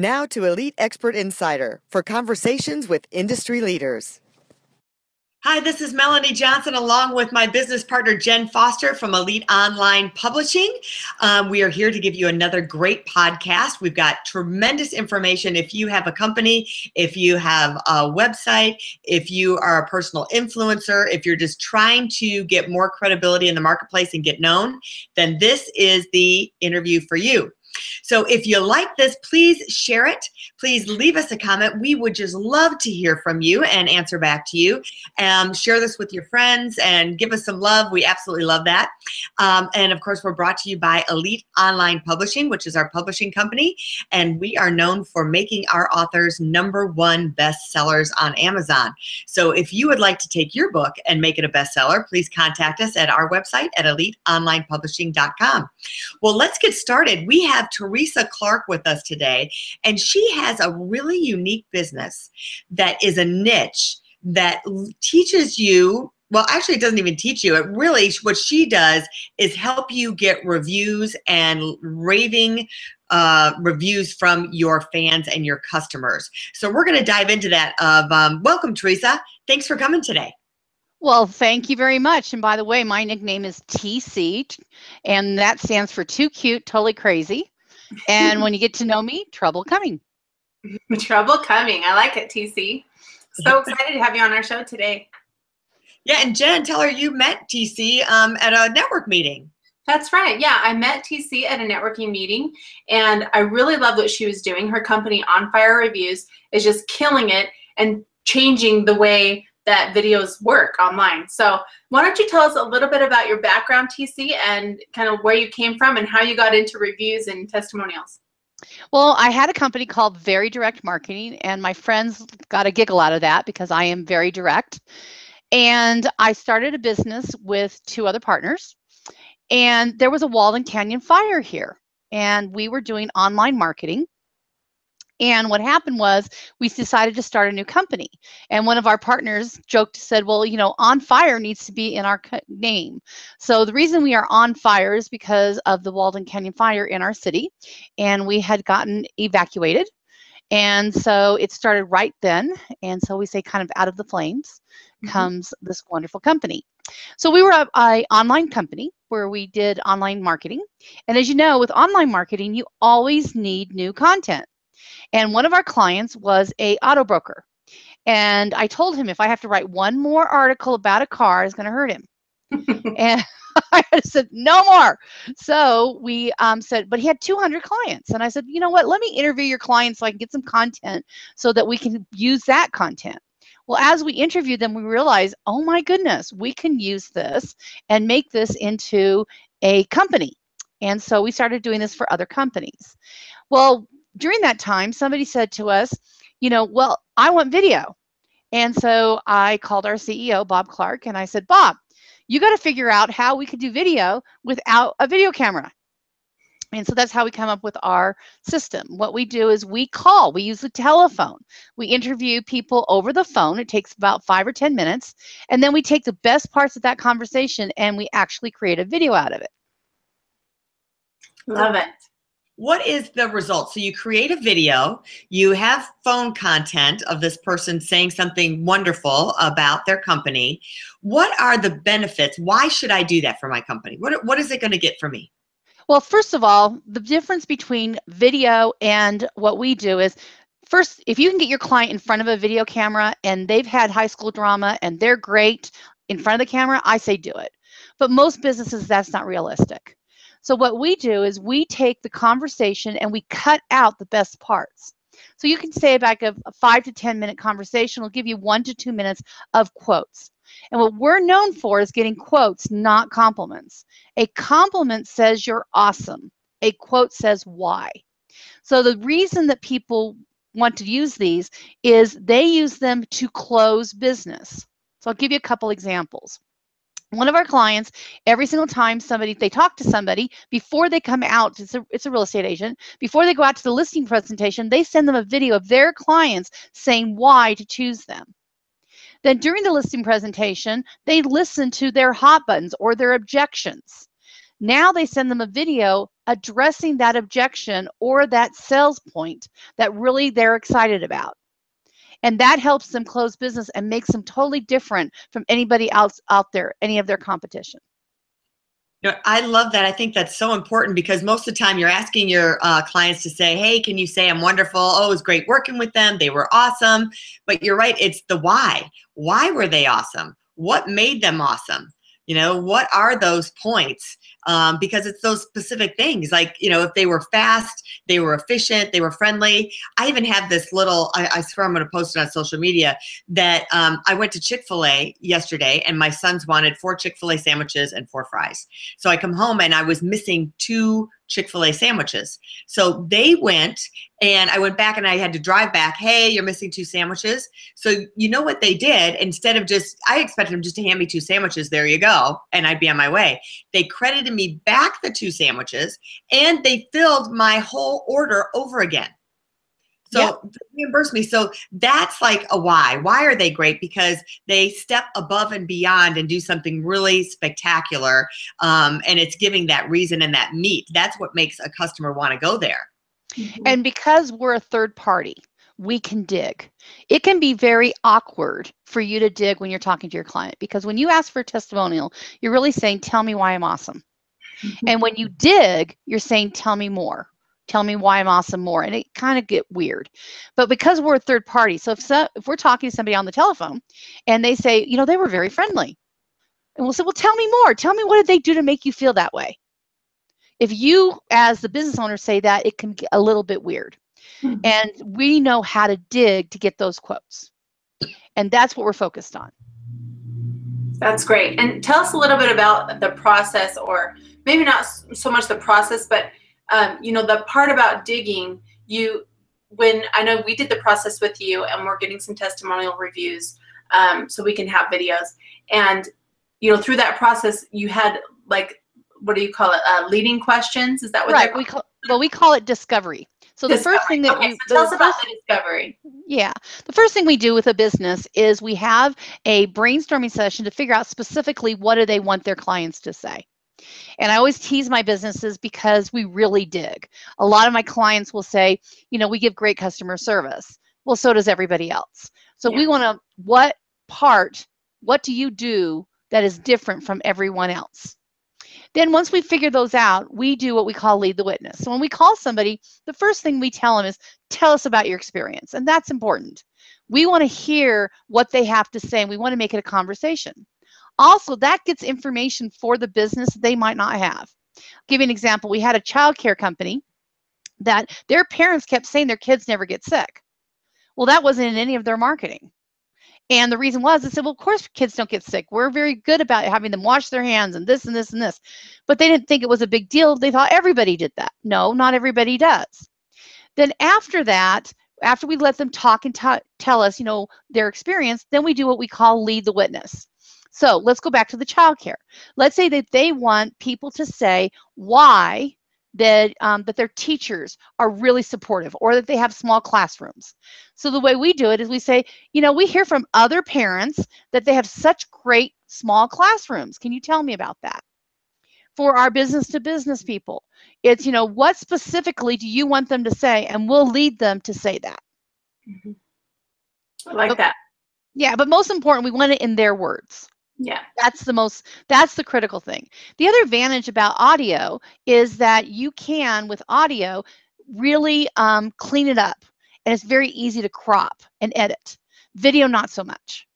Now to Elite Expert Insider for conversations with industry leaders. Hi, this is Melanie Johnson along with my business partner Jen Foster from Elite Online Publishing. Um, we are here to give you another great podcast. We've got tremendous information. If you have a company, if you have a website, if you are a personal influencer, if you're just trying to get more credibility in the marketplace and get known, then this is the interview for you. So if you like this, please share it. Please leave us a comment. We would just love to hear from you and answer back to you. Um, share this with your friends and give us some love. We absolutely love that. Um, and of course, we're brought to you by Elite Online Publishing, which is our publishing company. And we are known for making our authors number one bestsellers on Amazon. So if you would like to take your book and make it a bestseller, please contact us at our website at eliteonlinepublishing.com. Well, let's get started. We have Teresa Clark with us today, and she has a really unique business that is a niche that teaches you well actually it doesn't even teach you it really what she does is help you get reviews and raving uh, reviews from your fans and your customers so we're going to dive into that of um, welcome teresa thanks for coming today well, thank you very much. And by the way, my nickname is TC, and that stands for Too Cute, Totally Crazy. And when you get to know me, trouble coming. trouble coming. I like it, TC. So excited to have you on our show today. Yeah, and Jen, tell her you met TC um, at a network meeting. That's right. Yeah, I met TC at a networking meeting, and I really loved what she was doing. Her company, On Fire Reviews, is just killing it and changing the way that videos work online. So why don't you tell us a little bit about your background, TC, and kind of where you came from and how you got into reviews and testimonials? Well, I had a company called Very Direct Marketing, and my friends got a giggle out of that because I am very direct. And I started a business with two other partners, and there was a Waldo Canyon fire here, and we were doing online marketing. And what happened was we decided to start a new company. And one of our partners joked, said, Well, you know, On Fire needs to be in our name. So the reason we are on fire is because of the Waldo Canyon fire in our city. And we had gotten evacuated. And so it started right then. And so we say, kind of out of the flames mm-hmm. comes this wonderful company. So we were a, a, online company where we did online marketing. And as you know, with online marketing, you always need new content. And one of our clients was a auto broker. And I told him if I have to write one more article about a car, it's going to hurt him. and I said, no more. So we um, said, but he had 200 clients. And I said, you know what? Let me interview your clients so I can get some content so that we can use that content. Well, as we interviewed them, we realized, oh my goodness, we can use this and make this into a company. And so we started doing this for other companies. Well, during that time, somebody said to us, you know, well, I want video. And so I called our CEO, Bob Clark, and I said, Bob, you got to figure out how we could do video without a video camera. And so that's how we come up with our system. What we do is we call, we use the telephone. We interview people over the phone. It takes about five or 10 minutes. And then we take the best parts of that conversation and we actually create a video out of it. Love it what is the result? So you create a video, you have phone content of this person saying something wonderful about their company. What are the benefits? Why should I do that for my company? What, what is it going to get for me? Well, first of all, the difference between video and what we do is first, if you can get your client in front of a video camera and they've had high school drama and they're great in front of the camera, I say do it. But most businesses, that's not realistic. So what we do is we take the conversation and we cut out the best parts. So you can say back a, a five to 10 minute conversation will give you one to two minutes of quotes. And what we're known for is getting quotes, not compliments. A compliment says you're awesome. A quote says why. So the reason that people want to use these is they use them to close business. So I'll give you a couple examples. One of our clients, every single time somebody they talk to somebody before they come out, it's a, it's a real estate agent, before they go out to the listing presentation, they send them a video of their clients saying why to choose them. Then during the listing presentation, they listen to their hot buttons or their objections. Now they send them a video addressing that objection or that sales point that really they're excited about. And that helps them close business and makes them totally different from anybody else out there, any of their competition. You know, I love that. I think that's so important because most of the time you're asking your uh, clients to say, hey, can you say I'm wonderful? Oh, it was great working with them. They were awesome. But you're right, it's the why. Why were they awesome? What made them awesome? You know, what are those points? Um, because it's those specific things. Like, you know, if they were fast, they were efficient, they were friendly. I even have this little, I, I swear I'm going to post it on social media, that um, I went to Chick fil A yesterday and my sons wanted four Chick fil A sandwiches and four fries. So I come home and I was missing two Chick fil A sandwiches. So they went and I went back and I had to drive back. Hey, you're missing two sandwiches. So you know what they did? Instead of just, I expected them just to hand me two sandwiches. There you go. And I'd be on my way. They credited me back the two sandwiches and they filled my whole order over again. So yep. reimburse me. So that's like a why. Why are they great? Because they step above and beyond and do something really spectacular. Um, and it's giving that reason and that meat. That's what makes a customer want to go there. Mm-hmm. And because we're a third party, we can dig. It can be very awkward for you to dig when you're talking to your client because when you ask for a testimonial, you're really saying, Tell me why I'm awesome. Mm-hmm. And when you dig, you're saying, Tell me more tell me why I'm awesome more. And it kind of get weird. But because we're a third party, so if, so if we're talking to somebody on the telephone and they say, you know, they were very friendly. And we'll say, well, tell me more. Tell me what did they do to make you feel that way? If you, as the business owner, say that, it can get a little bit weird. Mm-hmm. And we know how to dig to get those quotes. And that's what we're focused on. That's great. And tell us a little bit about the process, or maybe not so much the process, but um, you know, the part about digging, you, when I know we did the process with you and we're getting some testimonial reviews um, so we can have videos. And, you know, through that process, you had like, what do you call it? Uh, leading questions? Is that what right? We call, well, we call it discovery. So discovery. the first thing that okay, we so tell us about the discovery. Yeah, the first thing we do with a business is we have a brainstorming session to figure out specifically what do they want their clients to say. And I always tease my businesses because we really dig. A lot of my clients will say, you know, we give great customer service. Well, so does everybody else. So yeah. we want to, what part, what do you do that is different from everyone else? Then once we figure those out, we do what we call lead the witness. So when we call somebody, the first thing we tell them is, tell us about your experience. And that's important. We want to hear what they have to say and we want to make it a conversation. Also, that gets information for the business they might not have. I'll give you an example. We had a childcare company that their parents kept saying their kids never get sick. Well, that wasn't in any of their marketing. And the reason was, they said, well, of course, kids don't get sick. We're very good about having them wash their hands and this and this and this. But they didn't think it was a big deal. They thought everybody did that. No, not everybody does. Then after that, after we let them talk and t- tell us, you know, their experience, then we do what we call lead the witness. So let's go back to the childcare. Let's say that they want people to say why that um, that their teachers are really supportive or that they have small classrooms. So the way we do it is we say, you know, we hear from other parents that they have such great small classrooms. Can you tell me about that? For our business to business people, it's, you know, what specifically do you want them to say? And we'll lead them to say that. Mm-hmm. I like that. Yeah, but most important, we want it in their words. Yeah. That's the most that's the critical thing. The other advantage about audio is that you can with audio really um, clean it up and it's very easy to crop and edit. Video not so much.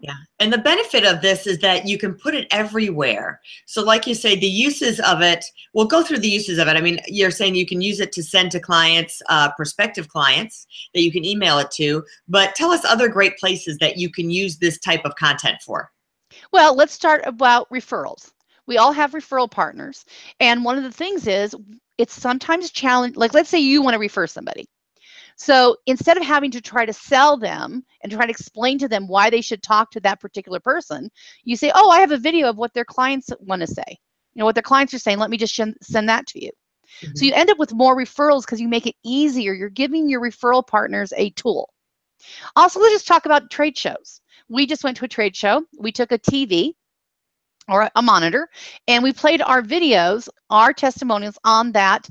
Yeah. And the benefit of this is that you can put it everywhere. So, like you say, the uses of it, we'll go through the uses of it. I mean, you're saying you can use it to send to clients, uh, prospective clients that you can email it to, but tell us other great places that you can use this type of content for. Well, let's start about referrals. We all have referral partners. And one of the things is it's sometimes challenge like let's say you want to refer somebody. So instead of having to try to sell them and try to explain to them why they should talk to that particular person, you say, "Oh, I have a video of what their clients want to say. You know what their clients are saying. Let me just sh- send that to you." Mm-hmm. So you end up with more referrals because you make it easier. You're giving your referral partners a tool. Also, let's just talk about trade shows. We just went to a trade show. We took a TV or a monitor and we played our videos, our testimonials on that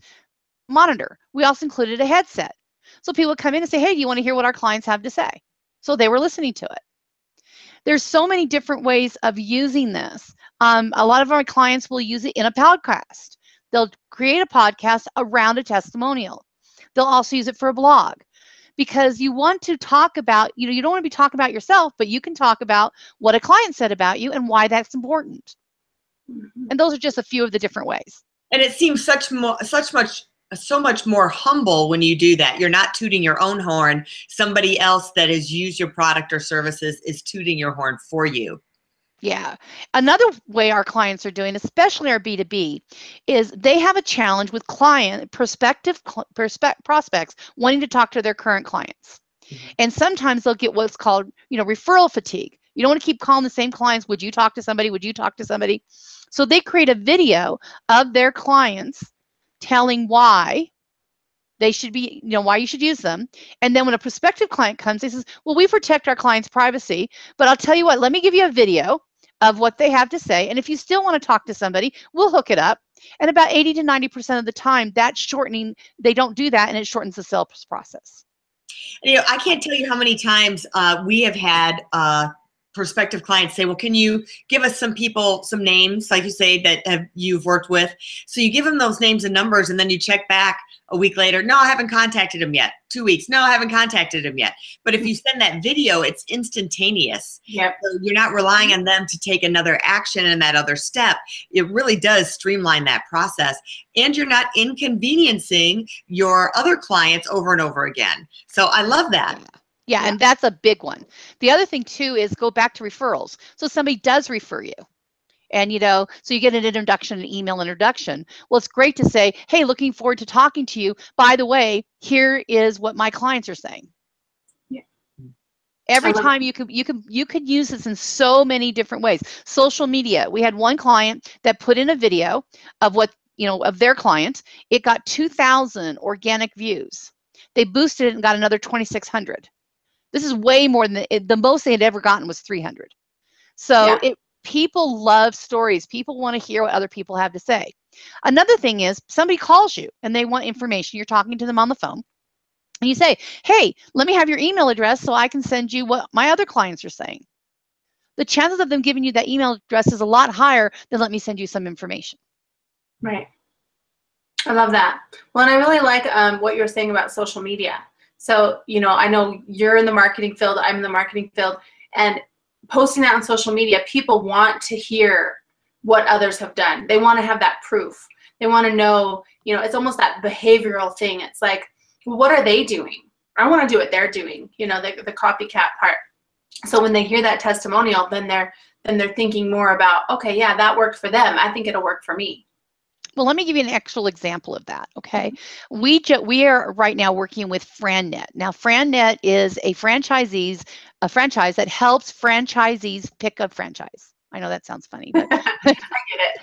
monitor. We also included a headset. So people would come in and say, hey, do you want to hear what our clients have to say? So they were listening to it. There's so many different ways of using this. Um, a lot of our clients will use it in a podcast. They'll create a podcast around a testimonial. They'll also use it for a blog because you want to talk about, you know, you don't want to be talking about yourself, but you can talk about what a client said about you and why that's important. Mm-hmm. And those are just a few of the different ways. And it seems such more, such much so much more humble when you do that. You're not tooting your own horn. Somebody else that has used your product or services is tooting your horn for you. Yeah. Another way our clients are doing, especially our B2B, is they have a challenge with client prospective prospect, prospects wanting to talk to their current clients. Mm-hmm. And sometimes they'll get what's called, you know, referral fatigue. You don't want to keep calling the same clients. Would you talk to somebody? Would you talk to somebody? So they create a video of their clients telling why they should be, you know, why you should use them. And then when a prospective client comes, they says, well, we protect our client's privacy, but I'll tell you what, let me give you a video of what they have to say. And if you still want to talk to somebody, we'll hook it up. And about 80 to 90% of the time, that shortening, they don't do that and it shortens the sales process. You know, I can't tell you how many times uh, we have had uh, prospective clients say, well, can you give us some people, some names, like you say, that have, you've worked with? So you give them those names and numbers, and then you check back a week later. No, I haven't contacted them yet. Two weeks. No, I haven't contacted them yet. But if mm-hmm. you send that video, it's instantaneous. Yep. So you're not relying on them to take another action in that other step. It really does streamline that process. And you're not inconveniencing your other clients over and over again. So I love that. Yeah, yeah, and that's a big one. The other thing too is go back to referrals. So somebody does refer you. And you know, so you get an introduction, an email introduction. Well, it's great to say, "Hey, looking forward to talking to you. By the way, here is what my clients are saying." Yeah. Every time you could you could you could use this in so many different ways. Social media. We had one client that put in a video of what, you know, of their client. It got 2000 organic views. They boosted it and got another 2600 this is way more than the, the most they had ever gotten was 300. So yeah. it people love stories. People want to hear what other people have to say. Another thing is somebody calls you and they want information. You're talking to them on the phone. And you say, hey, let me have your email address so I can send you what my other clients are saying. The chances of them giving you that email address is a lot higher than let me send you some information. Right. I love that. Well, and I really like um, what you're saying about social media. So, you know, I know you're in the marketing field, I'm in the marketing field, and posting that on social media, people want to hear what others have done. They want to have that proof. They want to know, you know, it's almost that behavioral thing. It's like, what are they doing? I want to do what they're doing, you know, the, the copycat part. So when they hear that testimonial, then they're then they're thinking more about, okay, yeah, that worked for them. I think it'll work for me. Well, let me give you an actual example of that. Okay, mm-hmm. we we are right now working with FranNet. Now, FranNet is a franchisees a franchise that helps franchisees pick a franchise. I know that sounds funny, but I get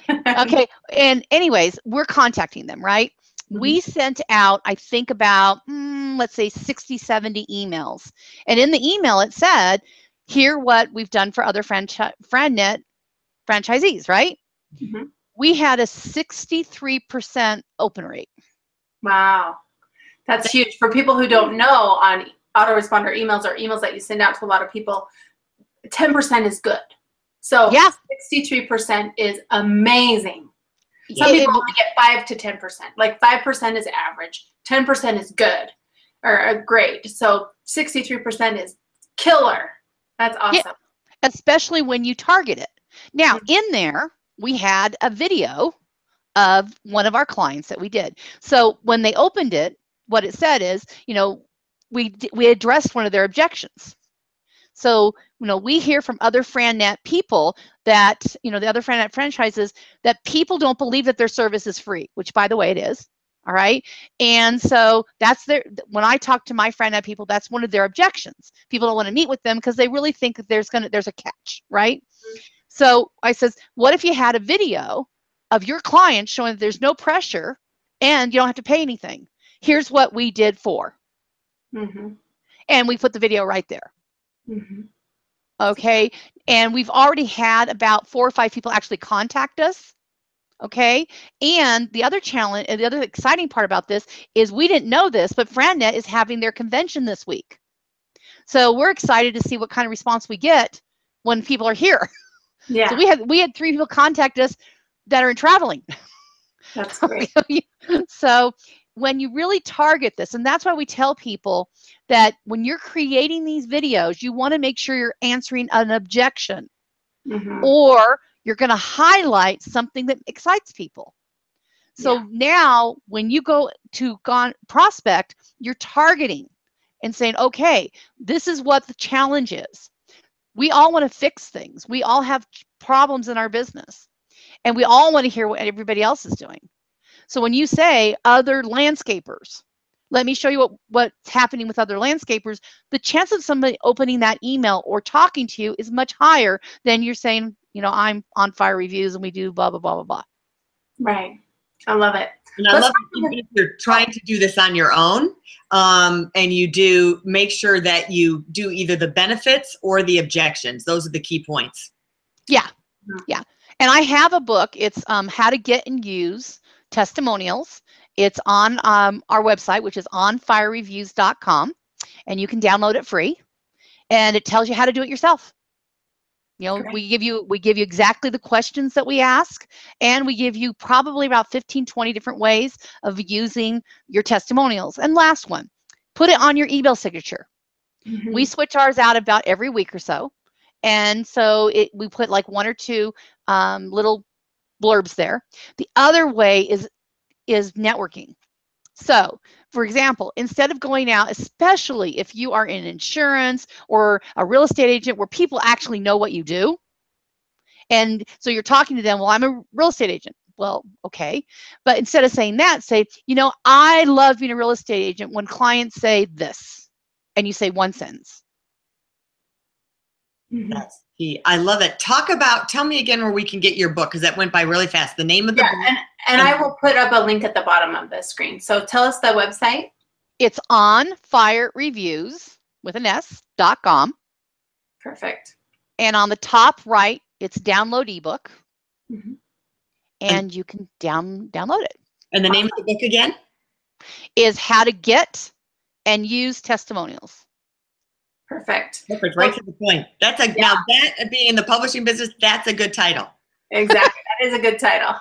it. okay. And anyways, we're contacting them, right? Mm-hmm. We sent out, I think about, mm, let's say 60, 70 emails. And in the email, it said, here what we've done for other franchi- FranNet franchisees, right? Mm-hmm we had a 63% open rate. Wow. That's huge. For people who don't know on autoresponder emails or emails that you send out to a lot of people, 10% is good. So yeah. 63% is amazing. Some it, people only get 5 to 10%. Like 5% is average, 10% is good or great. So 63% is killer. That's awesome. Yeah, especially when you target it. Now, mm-hmm. in there, we had a video of one of our clients that we did. So when they opened it, what it said is, you know, we we addressed one of their objections. So, you know, we hear from other FranNet people that, you know, the other FranNet franchises that people don't believe that their service is free, which by the way it is. All right. And so that's their, when I talk to my FranNet people, that's one of their objections. People don't want to meet with them because they really think that there's going to, there's a catch, right? Mm-hmm. So I says, what if you had a video of your client showing that there's no pressure and you don't have to pay anything? Here's what we did for. Mm-hmm. And we put the video right there. Mm-hmm. Okay. And we've already had about four or five people actually contact us okay and the other challenge the other exciting part about this is we didn't know this but frannet is having their convention this week so we're excited to see what kind of response we get when people are here yeah so we had we had three people contact us that are in traveling that's great so when you really target this and that's why we tell people that when you're creating these videos you want to make sure you're answering an objection mm-hmm. or you're going to highlight something that excites people. So yeah. now when you go to gone prospect, you're targeting and saying, okay, this is what the challenge is. We all want to fix things. We all have problems in our business. And we all want to hear what everybody else is doing. So when you say other landscapers, let me show you what, what's happening with other landscapers, the chance of somebody opening that email or talking to you is much higher than you're saying, you know, I'm on fire reviews and we do blah, blah, blah, blah, blah. Right. I love it. And I Let's love if you're trying to do this on your own, um, and you do make sure that you do either the benefits or the objections. Those are the key points. Yeah, mm-hmm. yeah. And I have a book. It's um, How to Get and Use Testimonials. It's on um, our website, which is onfirereviews.com, and you can download it free. And it tells you how to do it yourself. You know, we give you we give you exactly the questions that we ask, and we give you probably about 15, 20 different ways of using your testimonials. And last one, put it on your email signature. Mm-hmm. We switch ours out about every week or so. And so it we put like one or two um, little blurbs there. The other way is is networking. So, for example, instead of going out, especially if you are in insurance or a real estate agent where people actually know what you do, and so you're talking to them, well, I'm a real estate agent. Well, okay. But instead of saying that, say, you know, I love being a real estate agent when clients say this, and you say one sentence. That's key. I love it. Talk about, tell me again where we can get your book because that went by really fast. The name of the yeah, book. And, and, and I will put up a link at the bottom of the screen. So tell us the website. It's on fire reviews with an S dot com. Perfect. And on the top right, it's download ebook. Mm-hmm. And you can down download it. And the name of the book again? Is how to get and use testimonials. Perfect. Perfect. Right well, to the point. That's a yeah. now that being in the publishing business, that's a good title. Exactly. that is a good title.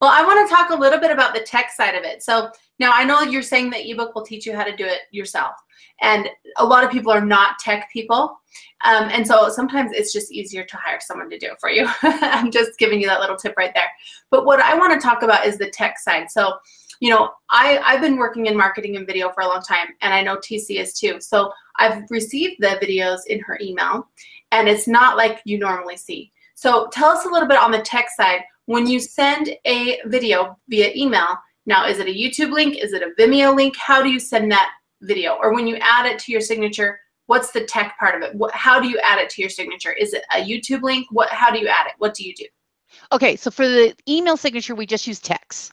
Well, I want to talk a little bit about the tech side of it. So now I know you're saying that ebook will teach you how to do it yourself. And a lot of people are not tech people. Um, and so sometimes it's just easier to hire someone to do it for you. I'm just giving you that little tip right there. But what I want to talk about is the tech side. So you know, I, I've been working in marketing and video for a long time, and I know TC is too. So I've received the videos in her email, and it's not like you normally see. So tell us a little bit on the tech side. When you send a video via email, now is it a YouTube link? Is it a Vimeo link? How do you send that video? Or when you add it to your signature, what's the tech part of it? What, how do you add it to your signature? Is it a YouTube link? What? How do you add it? What do you do? Okay, so for the email signature, we just use text.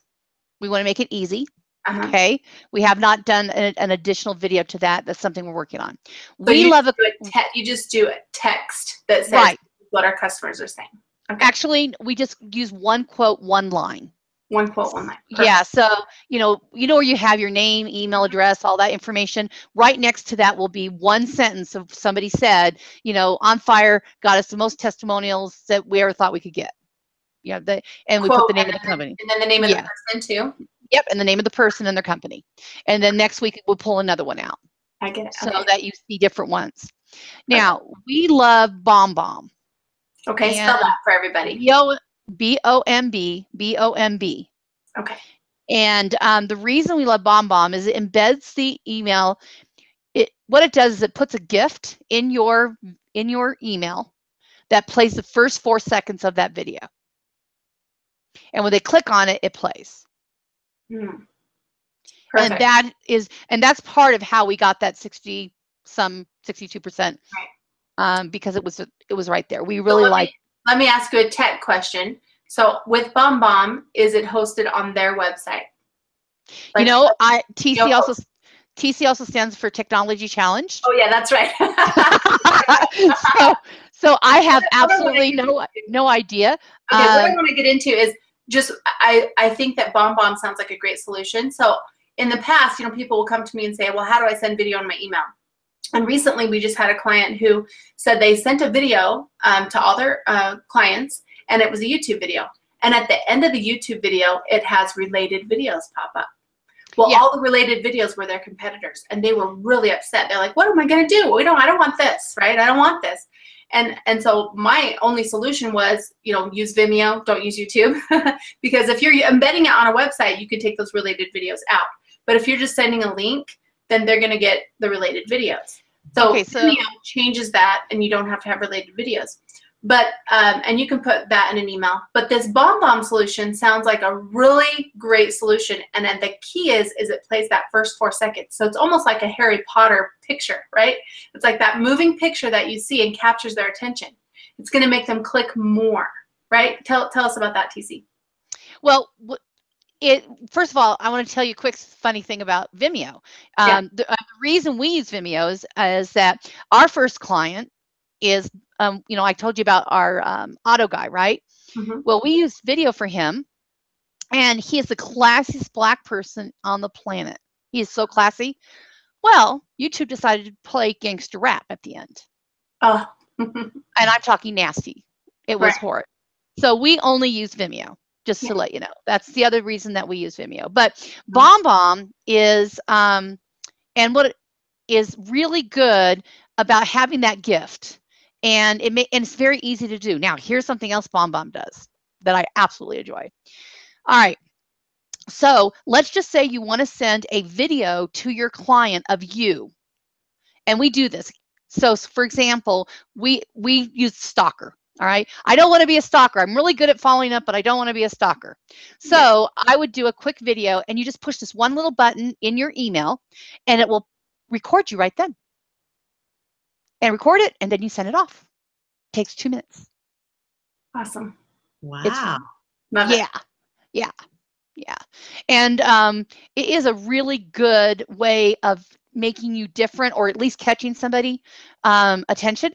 We want to make it easy. Uh-huh. Okay. We have not done a, an additional video to that. That's something we're working on. So we love a, a te- you just do a text that says right. what our customers are saying. Okay. Actually, we just use one quote, one line. One quote, one line. Perfect. Yeah. So you know, you know where you have your name, email address, all that information. Right next to that will be one sentence of somebody said, you know, on fire got us the most testimonials that we ever thought we could get. Yeah, the and we put the name of the company. And then the name of yeah. the person too. Yep, and the name of the person and their company. And then next week we'll pull another one out. I get it. So okay. that you see different ones. Now okay. we love BombBomb. Okay, spell that for everybody. Yo, B O M B B O M B. Okay. And um, the reason we love BombBomb is it embeds the email. It what it does is it puts a GIF in your in your email that plays the first four seconds of that video. And when they click on it, it plays. Perfect. and that is and that's part of how we got that 60 some 62 percent um, because it was it was right there we really me- like Let me ask you a tech question. So with Bomb Bomb, is it hosted on their website? you know i tc also tc also stands for technology challenge Oh yeah, that's right. so so i have What I wanna absolutely no no idea Okay, what I Um, want to get into is just I I think that Bomb Bomb sounds like a great solution. So in the past, you know, people will come to me and say, "Well, how do I send video on my email?" And recently, we just had a client who said they sent a video um, to all their uh, clients, and it was a YouTube video. And at the end of the YouTube video, it has related videos pop up. Well, Yeah. all the related videos were their competitors, and they were really upset. They're like, "What am I going to do? We don't. I don't want this, right? I don't want this." And and so my only solution was, you know, use Vimeo. Don't use YouTube, because if you're embedding it on a website, you can take those related videos out. But if you're just sending a link, then they're going to get the related videos. So, Okay, so- Vimeo changes that, and you don't have to have related videos. But um, and you can put that in an email. But this bomb bomb solution sounds like a really great solution. And then the key is is it plays that first four seconds. So it's almost like a Harry Potter picture, right? It's like that moving picture that you see and captures their attention. It's going to make them click more, right? Tell tell us about that, TC. Well, it first of all, I want to tell you a quick funny thing about Vimeo. Yeah. Um, the, uh, the reason we use Vimeo is, is that our first client is, um, you know, I told you about our um, auto guy, right? Mhm. Well, we used video for him, and he is the classiest black person on the planet. He is so classy. Well, YouTube decided to play gangster rap at the end Oh, and I'm talking nasty. It was Right. horrid. So we only use Vimeo, just Yeah. to let you know. That's the other reason that we use Vimeo. But Mm-hmm. Bomb Bomb is, um, and what is really good about having that GIF, and it may, and it's very easy to do. Now, here's something else Bomb Bomb does that I absolutely enjoy. All right. So let's just say you want to send a video to your client of you, and we do this. So, for example, we we use stalker all right i don't want to be a stalker i'm really good at following up but i don't want to be a stalker so i would do a quick video and you just push this one little button in your email and it will record you right then and record it and then you send it off. Takes two minutes. Awesome. Wow. Love it. yeah. Yeah. Yeah. And um, it is a really good way of making you different or at least catching somebody um, attention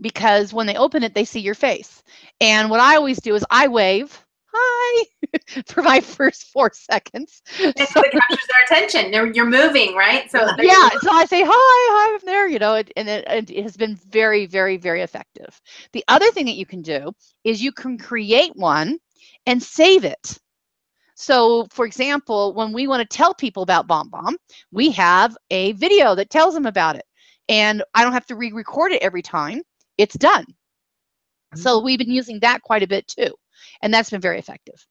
because when they open it they see your face. And what i always do is i wave hi for my first four seconds. It's what captures their attention. They're, you're moving, right? So yeah. so i say hi hi i'm there you know it, and it, it has been very very very effective. The other thing that you can do is you can create one and save it. So for example when we want to tell people about bomb bomb we have a video that tells them about it. And i don't have to re-record it every time. It's done. So mm-hmm. we've been using that quite a bit too. And that's been very effective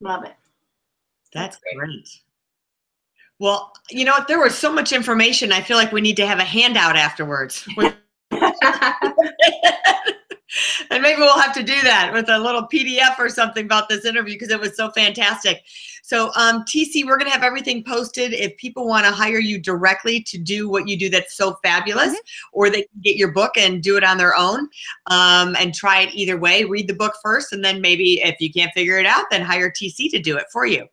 love it. That's great. great. Well, you know, there was so much information. I feel like we need to have a handout afterwards. and maybe we'll have to do that with a little PDF or something about this interview because it was so fantastic. So, um, TC, we're going to have everything posted. If people want to hire you directly to do what you do that's so fabulous, or they can get your book and do it on their own um, and try it either way. Read the book first, and then maybe if you can't figure it out, then hire TC to do it for you.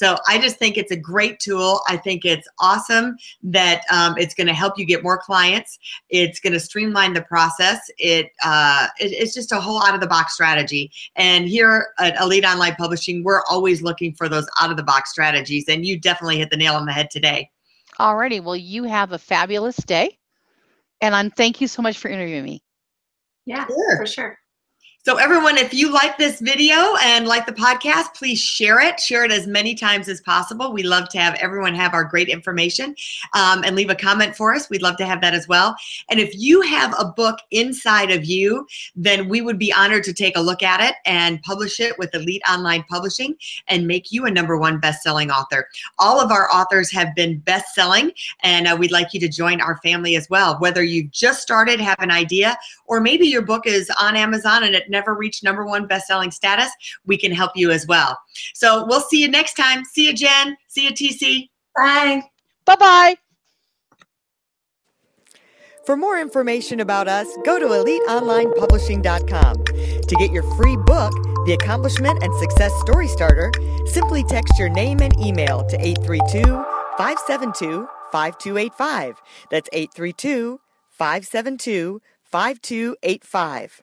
So I just think it's a great tool. I think it's awesome that um, it's going to help you get more clients. It's going to streamline the process. It, uh, it it's just a whole out of the box strategy. And here at Elite Online Publishing, we're always looking for those out of the box strategies. And you definitely hit the nail on the head today. Alrighty, well, you have a fabulous day, and I'm thank you so much for interviewing me. yeah, Sure. for sure. So everyone, if you like this video and like the podcast, please share it. Share it as many times as possible. We love to have everyone have our great information um, and leave a comment for us. We'd love to have that as well. And if you have a book inside of you, then we would be honored to take a look at it and publish it with Elite Online Publishing and make you a number one best-selling author. All of our authors have been best-selling, and uh, we'd like you to join our family as well. Whether you've just started, have an idea, or maybe your book is on Amazon and it never reached number one best-selling status, we can help you as well. So we'll see you next time. See you, Jen. See you, TC. Bye. Bye bye. For more information about us, go to eliteonlinepublishing.com. To get your free book, The Accomplishment and Success Story Starter, simply text your name and email to 832 572 5285. That's 832 572 5285.